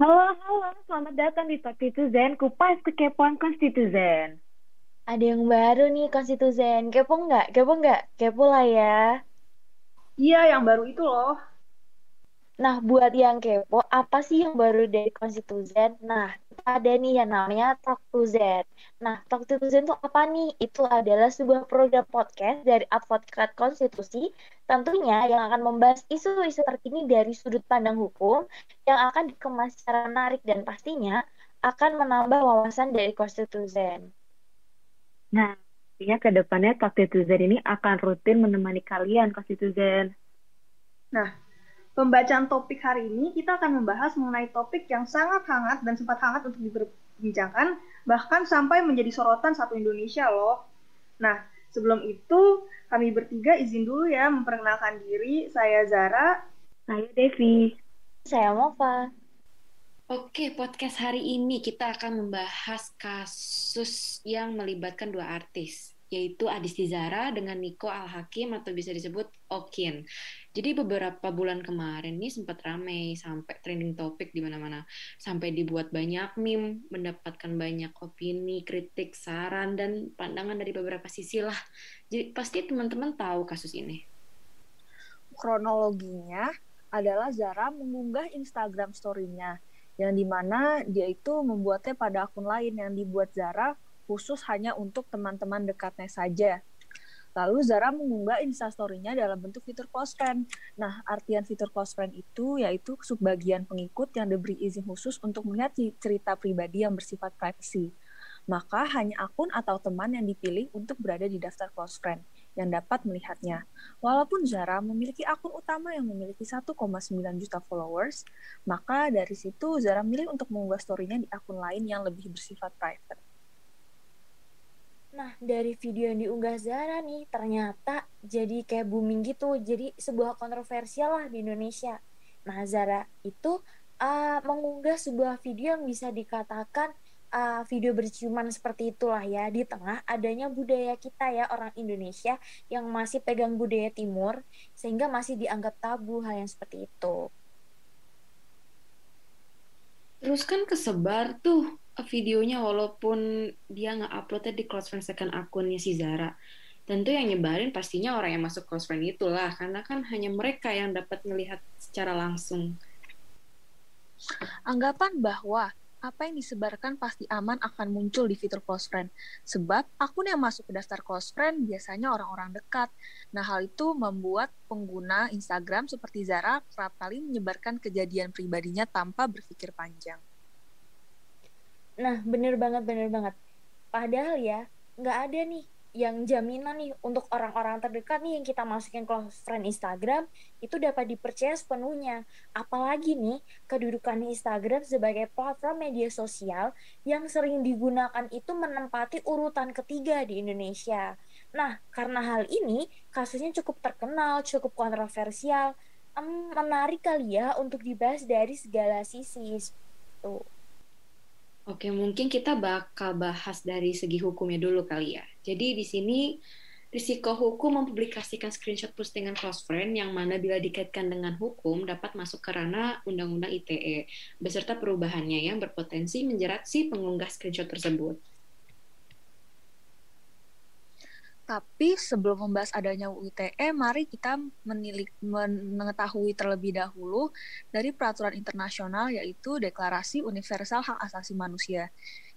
Halo, halo, selamat datang di Talk Zen, kupas kekepoan konstitusen. Ada yang baru nih konstitusen, kepo nggak? Kepo nggak? Kepo lah ya. Iya, yang baru itu loh. Nah, buat yang kepo, apa sih yang baru dari konstitusen? Nah, ada nih yang namanya Talk to Zen. Nah, Talk to Zen itu apa nih? Itu adalah sebuah program podcast dari advokat konstitusi, tentunya yang akan membahas isu-isu terkini dari sudut pandang hukum, yang akan dikemas secara menarik dan pastinya akan menambah wawasan dari konstitusen. Nah, artinya ke depannya Talk to Zen ini akan rutin menemani kalian konstitusen. Nah, Pembacaan topik hari ini kita akan membahas mengenai topik yang sangat hangat dan sempat hangat untuk diperbincangkan, bahkan sampai menjadi sorotan satu Indonesia loh. Nah, sebelum itu kami bertiga izin dulu ya memperkenalkan diri. Saya Zara. Saya Devi. Saya Mova. Oke, podcast hari ini kita akan membahas kasus yang melibatkan dua artis yaitu Adis Zara dengan Niko Al-Hakim atau bisa disebut Okin. Jadi beberapa bulan kemarin ini sempat ramai sampai trending topik di mana-mana. Sampai dibuat banyak meme, mendapatkan banyak opini, kritik, saran, dan pandangan dari beberapa sisi lah. Jadi pasti teman-teman tahu kasus ini. Kronologinya adalah Zara mengunggah Instagram story-nya yang di mana dia itu membuatnya pada akun lain yang dibuat Zara khusus hanya untuk teman-teman dekatnya saja. Lalu Zara mengunggah instastory-nya dalam bentuk fitur close friend. Nah, artian fitur close friend itu yaitu subbagian pengikut yang diberi izin khusus untuk melihat cerita pribadi yang bersifat privacy. Maka hanya akun atau teman yang dipilih untuk berada di daftar close friend yang dapat melihatnya. Walaupun Zara memiliki akun utama yang memiliki 1,9 juta followers, maka dari situ Zara milih untuk mengunggah story-nya di akun lain yang lebih bersifat private. Nah, dari video yang diunggah Zara nih, ternyata jadi kayak booming gitu. Jadi sebuah kontroversial lah di Indonesia. Nah, Zara itu uh, mengunggah sebuah video yang bisa dikatakan uh, video berciuman seperti itulah ya di tengah adanya budaya kita ya orang Indonesia yang masih pegang budaya timur sehingga masih dianggap tabu hal yang seperti itu. Terus kan kesebar tuh videonya walaupun dia nggak uploadnya di close friend second akunnya si Zara. Tentu yang nyebarin pastinya orang yang masuk close friend itulah, karena kan hanya mereka yang dapat melihat secara langsung. Anggapan bahwa apa yang disebarkan pasti aman akan muncul di fitur close friend. Sebab akun yang masuk ke daftar close friend biasanya orang-orang dekat. Nah, hal itu membuat pengguna Instagram seperti Zara kerap kali menyebarkan kejadian pribadinya tanpa berpikir panjang. Nah, bener banget, bener banget. Padahal ya, nggak ada nih yang jaminan nih untuk orang-orang terdekat nih yang kita masukin close friend Instagram itu dapat dipercaya sepenuhnya. Apalagi nih kedudukan Instagram sebagai platform media sosial yang sering digunakan itu menempati urutan ketiga di Indonesia. Nah, karena hal ini kasusnya cukup terkenal, cukup kontroversial, menarik kali ya untuk dibahas dari segala sisi. Tuh. Oke, mungkin kita bakal bahas dari segi hukumnya dulu kali ya. Jadi di sini risiko hukum mempublikasikan screenshot postingan close friend yang mana bila dikaitkan dengan hukum dapat masuk ke ranah Undang-Undang ITE beserta perubahannya yang berpotensi menjerat si pengunggah screenshot tersebut. Tapi sebelum membahas adanya UITE, mari kita menilik, mengetahui terlebih dahulu dari peraturan internasional yaitu Deklarasi Universal Hak Asasi Manusia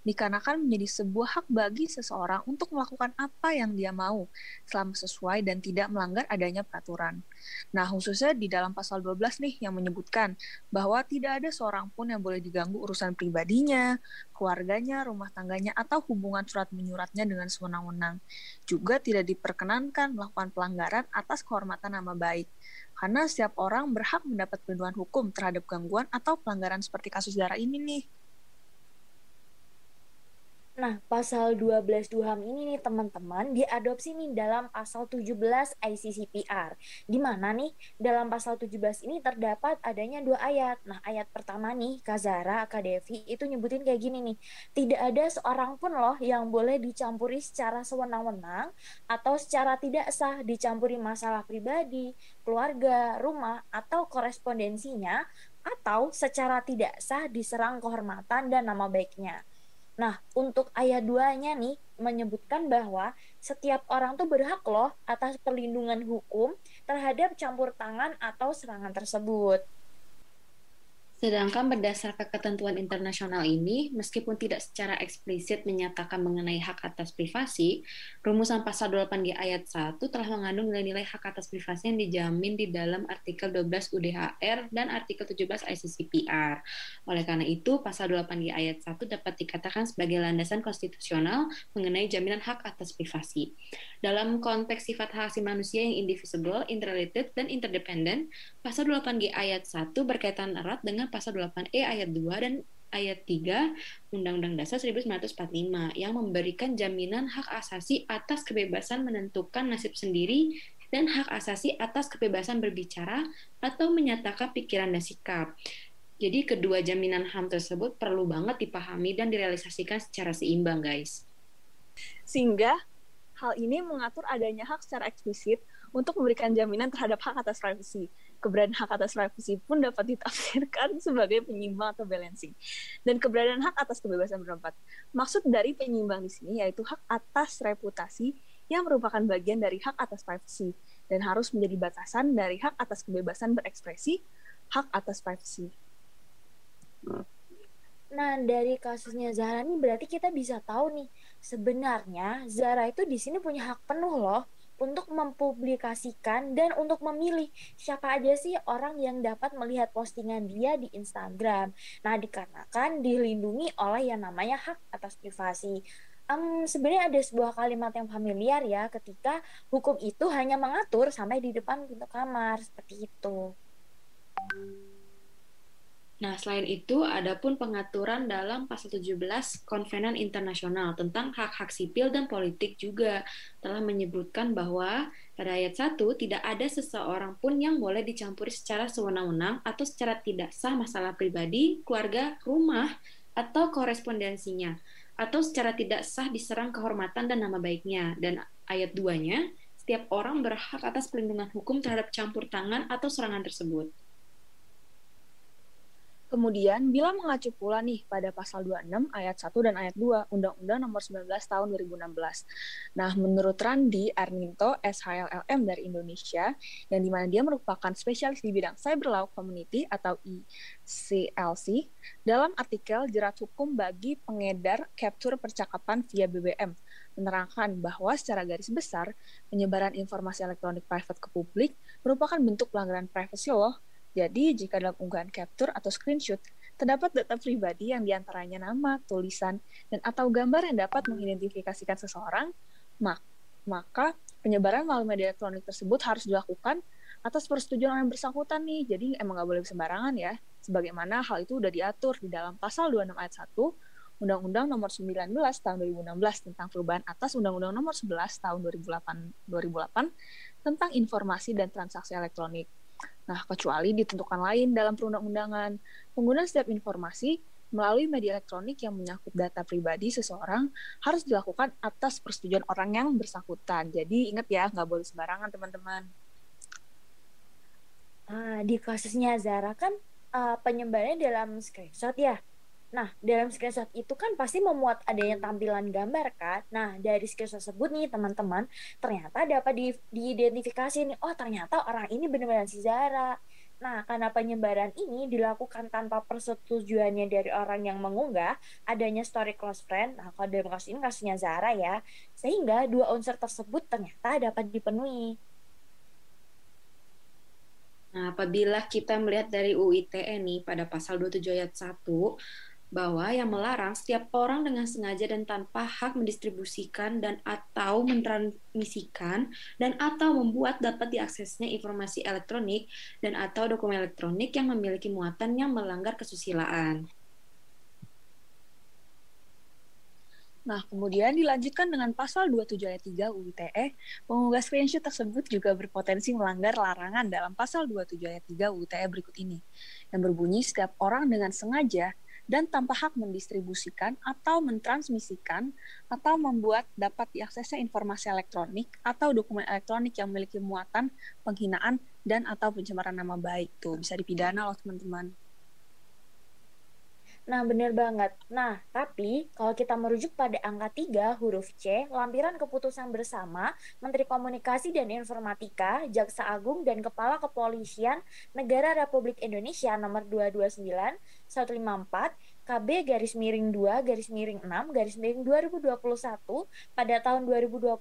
dikarenakan menjadi sebuah hak bagi seseorang untuk melakukan apa yang dia mau selama sesuai dan tidak melanggar adanya peraturan. Nah, khususnya di dalam pasal 12 nih yang menyebutkan bahwa tidak ada seorang pun yang boleh diganggu urusan pribadinya, keluarganya, rumah tangganya, atau hubungan surat menyuratnya dengan sewenang-wenang. Juga tidak diperkenankan melakukan pelanggaran atas kehormatan nama baik karena setiap orang berhak mendapat perlindungan hukum terhadap gangguan atau pelanggaran seperti kasus darah ini nih. Nah, pasal 12 Duham ini nih teman-teman diadopsi nih dalam pasal 17 ICCPR. Di mana nih dalam pasal 17 ini terdapat adanya dua ayat. Nah, ayat pertama nih Kazara Kadevi itu nyebutin kayak gini nih. Tidak ada seorang pun loh yang boleh dicampuri secara sewenang-wenang atau secara tidak sah dicampuri masalah pribadi, keluarga, rumah atau korespondensinya atau secara tidak sah diserang kehormatan dan nama baiknya. Nah, untuk ayat 2-nya nih menyebutkan bahwa setiap orang tuh berhak loh atas perlindungan hukum terhadap campur tangan atau serangan tersebut. Sedangkan berdasarkan ketentuan internasional ini, meskipun tidak secara eksplisit menyatakan mengenai hak atas privasi, rumusan pasal 28G ayat 1 telah mengandung nilai-nilai hak atas privasi yang dijamin di dalam artikel 12 UDHR dan artikel 17 ICCPR. Oleh karena itu, pasal 28G ayat 1 dapat dikatakan sebagai landasan konstitusional mengenai jaminan hak atas privasi. Dalam konteks sifat hak asasi manusia yang indivisible, interrelated, dan interdependent, pasal 28G ayat 1 berkaitan erat dengan pasal 8E ayat 2 dan ayat 3 Undang-Undang Dasar 1945 yang memberikan jaminan hak asasi atas kebebasan menentukan nasib sendiri dan hak asasi atas kebebasan berbicara atau menyatakan pikiran dan sikap. Jadi kedua jaminan HAM tersebut perlu banget dipahami dan direalisasikan secara seimbang, guys. Sehingga hal ini mengatur adanya hak secara eksplisit untuk memberikan jaminan terhadap hak atas privasi keberadaan hak atas privasi pun dapat ditafsirkan sebagai penyimbang atau balancing. Dan keberadaan hak atas kebebasan berempat. Maksud dari penyimbang di sini yaitu hak atas reputasi yang merupakan bagian dari hak atas privasi dan harus menjadi batasan dari hak atas kebebasan berekspresi, hak atas privasi. Nah, dari kasusnya Zara nih berarti kita bisa tahu nih, sebenarnya Zara itu di sini punya hak penuh loh untuk mempublikasikan dan untuk memilih siapa aja sih orang yang dapat melihat postingan dia di Instagram. Nah, dikarenakan dilindungi oleh yang namanya hak atas privasi. Um, sebenarnya ada sebuah kalimat yang familiar ya ketika hukum itu hanya mengatur sampai di depan pintu kamar seperti itu. Nah, selain itu, ada pun pengaturan dalam pasal 17 Konvenan Internasional tentang hak-hak sipil dan politik juga telah menyebutkan bahwa pada ayat 1 tidak ada seseorang pun yang boleh dicampuri secara sewenang-wenang atau secara tidak sah masalah pribadi, keluarga, rumah, atau korespondensinya, atau secara tidak sah diserang kehormatan dan nama baiknya. Dan ayat 2-nya, setiap orang berhak atas perlindungan hukum terhadap campur tangan atau serangan tersebut. Kemudian, bila mengacu pula nih pada pasal 26 ayat 1 dan ayat 2 Undang-Undang Nomor 19 Tahun 2016. Nah, menurut Randi Arminto, SHLLM dari Indonesia, yang di mana dia merupakan spesialis di bidang Cyber Law Community atau ICLC, dalam artikel Jerat Hukum bagi Pengedar Capture Percakapan via BBM, menerangkan bahwa secara garis besar, penyebaran informasi elektronik private ke publik merupakan bentuk pelanggaran privasi law jadi, jika dalam unggahan capture atau screenshot, terdapat data pribadi yang di antaranya nama, tulisan, dan atau gambar yang dapat mengidentifikasikan seseorang, maka penyebaran melalui media elektronik tersebut harus dilakukan atas persetujuan orang yang bersangkutan nih. Jadi emang nggak boleh sembarangan ya. Sebagaimana hal itu sudah diatur di dalam pasal 26 ayat 1 Undang-Undang Nomor 19 Tahun 2016 tentang perubahan atas Undang-Undang Nomor 11 Tahun 2008 2008 tentang informasi dan transaksi elektronik. Nah, kecuali ditentukan lain dalam perundang-undangan, penggunaan setiap informasi melalui media elektronik yang menyangkut data pribadi seseorang harus dilakukan atas persetujuan orang yang bersangkutan. Jadi ingat ya, nggak boleh sembarangan teman-teman. Ah, di kasusnya Zara kan uh, penyebarannya dalam screenshot ya. Nah, dalam screenshot itu kan pasti memuat adanya tampilan gambar kan. Nah, dari screenshot tersebut nih teman-teman, ternyata dapat di, diidentifikasi nih, oh ternyata orang ini benar-benar si Zara. Nah, karena penyebaran ini dilakukan tanpa persetujuannya dari orang yang mengunggah, adanya story close friend, nah kalau dalam kasus ini kasusnya Zara ya, sehingga dua unsur tersebut ternyata dapat dipenuhi. Nah, apabila kita melihat dari UITE nih pada pasal 27 ayat 1, bahwa yang melarang setiap orang dengan sengaja dan tanpa hak mendistribusikan dan atau mentransmisikan dan atau membuat dapat diaksesnya informasi elektronik dan atau dokumen elektronik yang memiliki muatan yang melanggar kesusilaan. Nah, kemudian dilanjutkan dengan pasal 27 ayat 3 UITE, pengunggah screenshot tersebut juga berpotensi melanggar larangan dalam pasal 27 ayat 3 UITE berikut ini, yang berbunyi setiap orang dengan sengaja dan tanpa hak mendistribusikan atau mentransmisikan atau membuat dapat diaksesnya informasi elektronik atau dokumen elektronik yang memiliki muatan penghinaan dan atau pencemaran nama baik tuh bisa dipidana loh teman-teman. Nah, benar banget. Nah, tapi kalau kita merujuk pada angka 3 huruf C, lampiran keputusan bersama Menteri Komunikasi dan Informatika, Jaksa Agung, dan Kepala Kepolisian Negara Republik Indonesia nomor 229 154 KB garis miring 2 garis miring 6 garis miring 2021 pada tahun 2021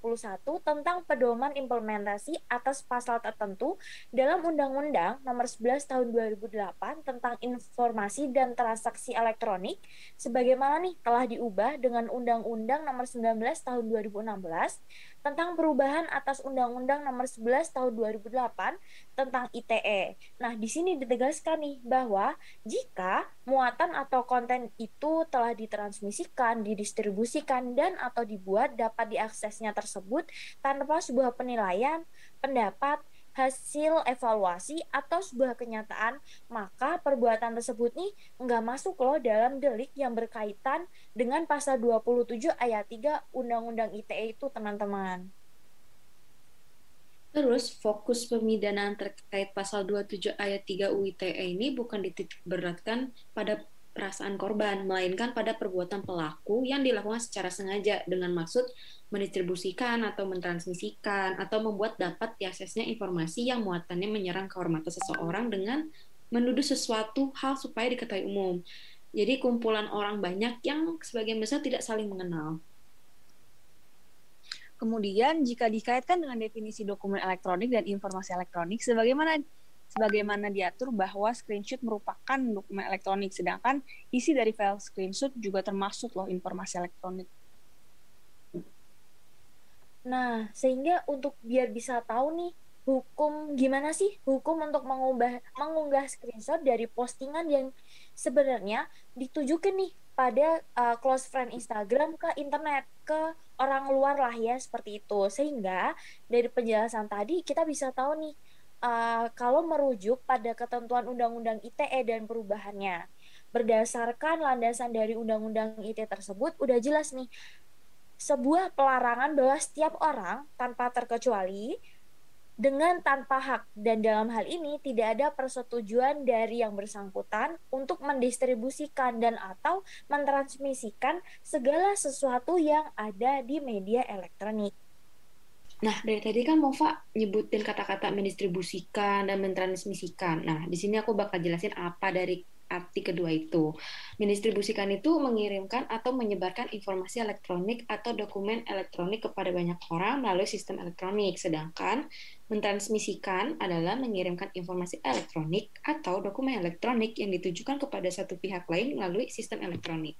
tentang pedoman implementasi atas pasal tertentu dalam Undang-Undang Nomor 11 Tahun 2008 tentang informasi dan transaksi elektronik. Sebagaimana nih telah diubah dengan Undang-Undang Nomor 19 Tahun 2016 tentang perubahan atas Undang-Undang Nomor 11 Tahun 2008 tentang ITE. Nah, di sini ditegaskan nih bahwa jika muatan atau konten itu telah ditransmisikan, didistribusikan dan atau dibuat dapat diaksesnya tersebut tanpa sebuah penilaian, pendapat, hasil evaluasi atau sebuah kenyataan, maka perbuatan tersebut nih nggak masuk loh dalam delik yang berkaitan dengan pasal 27 ayat 3 Undang-Undang ITE itu teman-teman. Terus fokus pemidanaan terkait pasal 27 ayat 3 UITE ini bukan dititik beratkan pada perasaan korban, melainkan pada perbuatan pelaku yang dilakukan secara sengaja dengan maksud mendistribusikan atau mentransmisikan atau membuat dapat diaksesnya informasi yang muatannya menyerang kehormatan seseorang dengan menuduh sesuatu hal supaya diketahui umum. Jadi kumpulan orang banyak yang sebagian besar tidak saling mengenal. Kemudian jika dikaitkan dengan definisi dokumen elektronik dan informasi elektronik sebagaimana sebagaimana diatur bahwa screenshot merupakan dokumen elektronik, sedangkan isi dari file screenshot juga termasuk loh informasi elektronik. Nah, sehingga untuk biar bisa tahu nih hukum gimana sih hukum untuk mengubah mengunggah screenshot dari postingan yang sebenarnya ditujukan nih pada uh, close friend Instagram ke internet ke orang luar lah ya seperti itu sehingga dari penjelasan tadi kita bisa tahu nih uh, kalau merujuk pada ketentuan Undang-Undang ITE dan perubahannya. Berdasarkan landasan dari Undang-Undang ITE tersebut, udah jelas nih, sebuah pelarangan bahwa setiap orang tanpa terkecuali dengan tanpa hak dan dalam hal ini tidak ada persetujuan dari yang bersangkutan untuk mendistribusikan dan atau mentransmisikan segala sesuatu yang ada di media elektronik. Nah, dari tadi kan Mova nyebutin kata-kata mendistribusikan dan mentransmisikan. Nah, di sini aku bakal jelasin apa dari arti kedua itu. Mendistribusikan itu mengirimkan atau menyebarkan informasi elektronik atau dokumen elektronik kepada banyak orang melalui sistem elektronik. Sedangkan mentransmisikan adalah mengirimkan informasi elektronik atau dokumen elektronik yang ditujukan kepada satu pihak lain melalui sistem elektronik.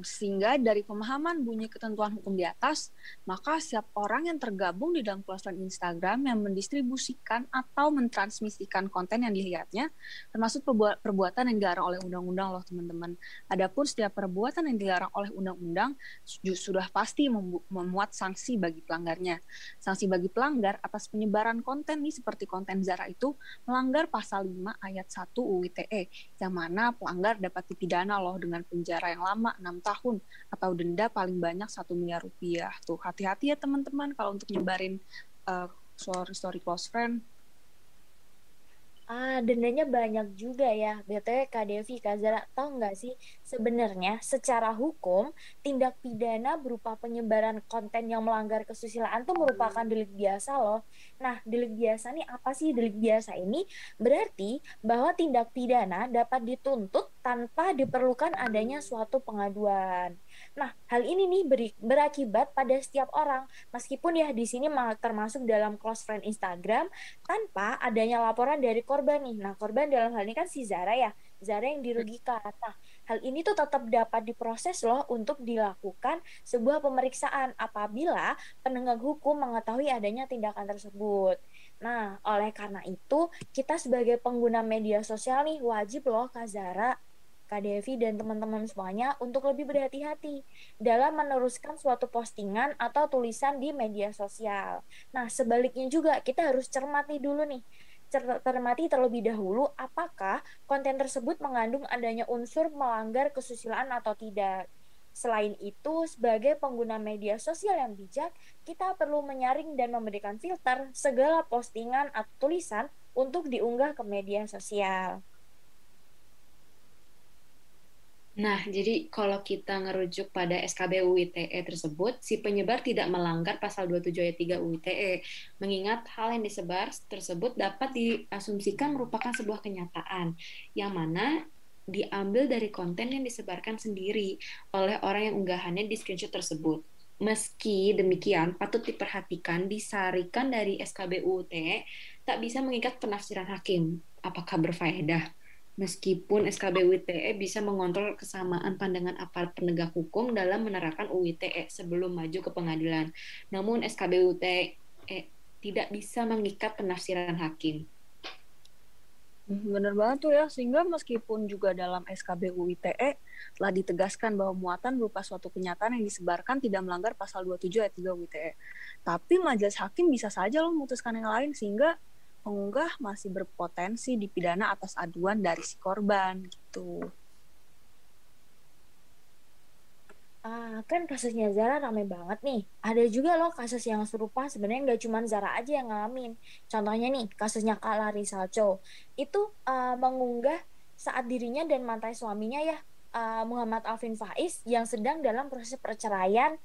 Sehingga dari pemahaman bunyi ketentuan hukum di atas, maka setiap orang yang tergabung di dalam close Instagram yang mendistribusikan atau mentransmisikan konten yang dilihatnya, termasuk perbuatan yang dilarang oleh undang-undang loh teman-teman. Adapun setiap perbuatan yang dilarang oleh undang-undang sudah pasti memuat sanksi bagi pelanggarnya. Sanksi bagi pelanggar atas penyebaran konten nih seperti konten Zara itu melanggar pasal 5 ayat 1 UU ITE, yang mana pelanggar dapat dipidana loh dengan penjara yang lama 6 tahun atau denda paling banyak satu miliar rupiah. Tuh hati-hati ya teman-teman kalau untuk nyebarin uh, story story close friend Ah, dendanya banyak juga ya. BTW Kak Devi, Kak Zara, tahu nggak sih sebenarnya secara hukum tindak pidana berupa penyebaran konten yang melanggar kesusilaan itu merupakan delik biasa loh. Nah, delik biasa nih apa sih delik biasa ini? Berarti bahwa tindak pidana dapat dituntut tanpa diperlukan adanya suatu pengaduan. Nah, hal ini nih beri, berakibat pada setiap orang, meskipun ya di sini termasuk dalam close friend Instagram, tanpa adanya laporan dari korban nih. Nah, korban dalam hal ini kan si Zara ya, Zara yang dirugikan. Nah, hal ini tuh tetap dapat diproses loh untuk dilakukan sebuah pemeriksaan apabila penegak hukum mengetahui adanya tindakan tersebut. Nah, oleh karena itu, kita sebagai pengguna media sosial nih wajib loh Kak Zara Kak Devi dan teman-teman semuanya untuk lebih berhati-hati dalam meneruskan suatu postingan atau tulisan di media sosial. Nah, sebaliknya juga kita harus cermati dulu nih cermati terlebih dahulu apakah konten tersebut mengandung adanya unsur melanggar kesusilaan atau tidak. Selain itu, sebagai pengguna media sosial yang bijak, kita perlu menyaring dan memberikan filter segala postingan atau tulisan untuk diunggah ke media sosial. Nah, jadi kalau kita ngerujuk pada SKB UITE tersebut, si penyebar tidak melanggar pasal 27 ayat 3 UITE, mengingat hal yang disebar tersebut dapat diasumsikan merupakan sebuah kenyataan, yang mana diambil dari konten yang disebarkan sendiri oleh orang yang unggahannya di screenshot tersebut. Meski demikian, patut diperhatikan disarikan dari SKB UITE tak bisa mengikat penafsiran hakim. Apakah berfaedah? Meskipun SKB UITE bisa mengontrol kesamaan pandangan aparat penegak hukum dalam menerapkan UITE sebelum maju ke pengadilan. Namun SKB UITE tidak bisa mengikat penafsiran hakim. Hmm, bener banget tuh ya, sehingga meskipun juga dalam SKB UITE telah ditegaskan bahwa muatan berupa suatu kenyataan yang disebarkan tidak melanggar pasal 27 ayat 3 UITE. Tapi majelis hakim bisa saja loh memutuskan yang lain sehingga pengunggah masih berpotensi dipidana atas aduan dari si korban gitu. Ah, kan kasusnya Zara rame banget nih. Ada juga loh kasus yang serupa sebenarnya nggak cuma Zara aja yang ngalamin. Contohnya nih, kasusnya Kak Larissa Cho. Itu uh, mengunggah saat dirinya dan mantai suaminya ya, uh, Muhammad Alvin Faiz yang sedang dalam proses perceraian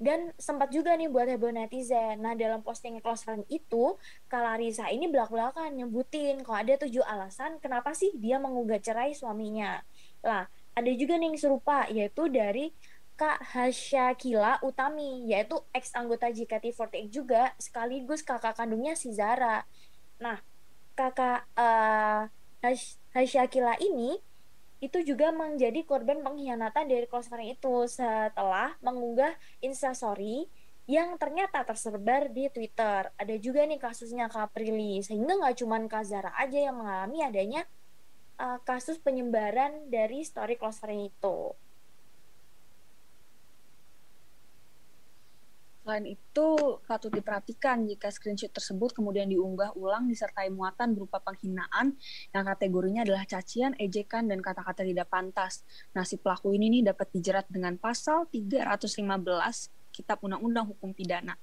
dan sempat juga nih buat heboh netizen. Nah dalam posting close friend itu, Kalarisa ini belak-belakan nyebutin kalau ada tujuh alasan kenapa sih dia mengunggah cerai suaminya. Lah ada juga nih yang serupa yaitu dari Kak Hasyakila Utami yaitu ex anggota JKT48 juga sekaligus kakak kandungnya si Zara. Nah kakak uh, Hasyakila ini itu juga menjadi korban pengkhianatan dari friend itu setelah mengunggah instastory yang ternyata tersebar di Twitter. Ada juga nih kasusnya Kak Prilly, sehingga nggak cuma Kak Zara aja yang mengalami adanya uh, kasus penyebaran dari story friend itu. Selain itu, patut diperhatikan jika screenshot tersebut kemudian diunggah ulang disertai muatan berupa penghinaan yang kategorinya adalah cacian, ejekan, dan kata-kata tidak pantas. Nah, si pelaku ini nih dapat dijerat dengan pasal 315 Kitab Undang-Undang Hukum Pidana.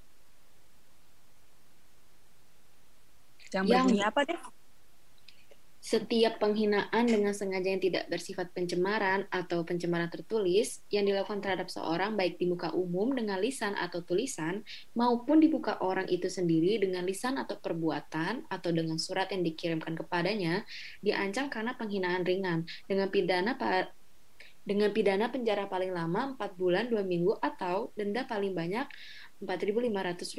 Yang, yang berbunyi apa deh? Setiap penghinaan dengan sengaja yang tidak bersifat pencemaran atau pencemaran tertulis yang dilakukan terhadap seorang baik di muka umum dengan lisan atau tulisan maupun di muka orang itu sendiri dengan lisan atau perbuatan atau dengan surat yang dikirimkan kepadanya diancam karena penghinaan ringan dengan pidana dengan pidana penjara paling lama 4 bulan 2 minggu atau denda paling banyak Rp4.500.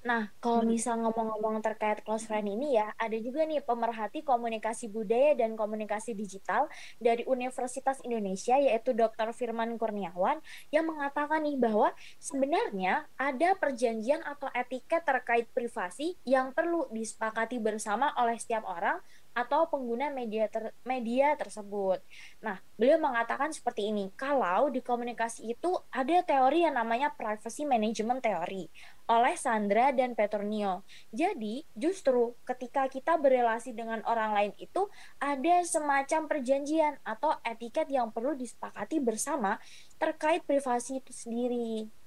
Nah, kalau hmm. misal ngomong-ngomong terkait close friend ini ya, ada juga nih pemerhati komunikasi budaya dan komunikasi digital dari Universitas Indonesia yaitu Dr. Firman Kurniawan yang mengatakan nih bahwa sebenarnya ada perjanjian atau etiket terkait privasi yang perlu disepakati bersama oleh setiap orang atau pengguna media ter media tersebut. Nah, beliau mengatakan seperti ini, kalau di komunikasi itu ada teori yang namanya privacy management theory oleh Sandra dan Petronio. Jadi, justru ketika kita berelasi dengan orang lain itu ada semacam perjanjian atau etiket yang perlu disepakati bersama terkait privasi itu sendiri.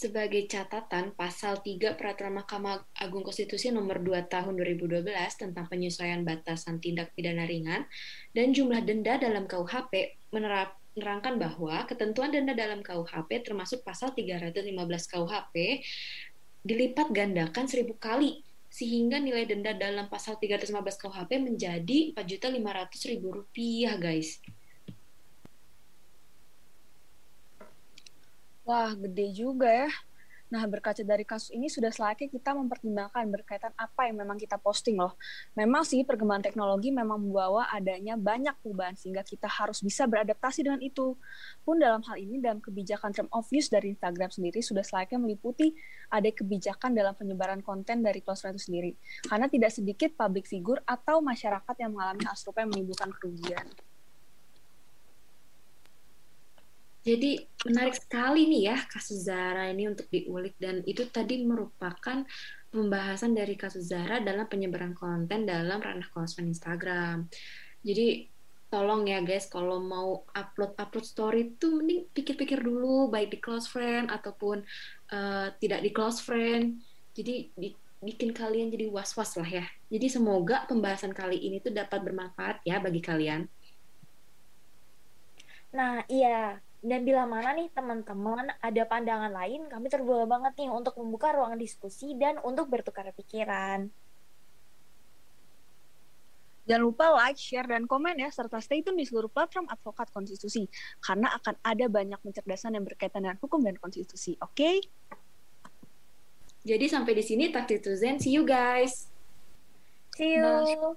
Sebagai catatan, pasal 3 Peraturan Mahkamah Agung Konstitusi nomor 2 tahun 2012 tentang penyesuaian batasan tindak pidana ringan dan jumlah denda dalam KUHP menerangkan bahwa ketentuan denda dalam KUHP termasuk pasal 315 KUHP dilipat gandakan seribu kali sehingga nilai denda dalam pasal 315 KUHP menjadi 4.500.000 rupiah guys. Wah, gede juga ya. Nah, berkaca dari kasus ini sudah selayaknya kita mempertimbangkan berkaitan apa yang memang kita posting loh. Memang sih perkembangan teknologi memang membawa adanya banyak perubahan sehingga kita harus bisa beradaptasi dengan itu. Pun dalam hal ini dalam kebijakan term of use dari Instagram sendiri sudah selayaknya meliputi ada kebijakan dalam penyebaran konten dari close friend itu sendiri. Karena tidak sedikit public figure atau masyarakat yang mengalami hal serupa yang menimbulkan kerugian. Jadi menarik sekali nih ya kasus Zara ini untuk diulik dan itu tadi merupakan pembahasan dari kasus Zara dalam penyebaran konten dalam ranah konsumen Instagram. Jadi tolong ya guys kalau mau upload upload story itu mending pikir-pikir dulu baik di close friend ataupun uh, tidak di close friend. Jadi di, bikin kalian jadi was-was lah ya. Jadi semoga pembahasan kali ini tuh dapat bermanfaat ya bagi kalian. Nah, iya. Dan bila mana nih teman-teman ada pandangan lain, kami terbuka banget nih untuk membuka ruang diskusi dan untuk bertukar pikiran. Jangan lupa like, share, dan komen ya, serta stay tune di seluruh platform advokat konstitusi, karena akan ada banyak pencerdasan yang berkaitan dengan hukum dan konstitusi, oke? Okay? Jadi sampai di sini Talk to Zen, see you guys! See you!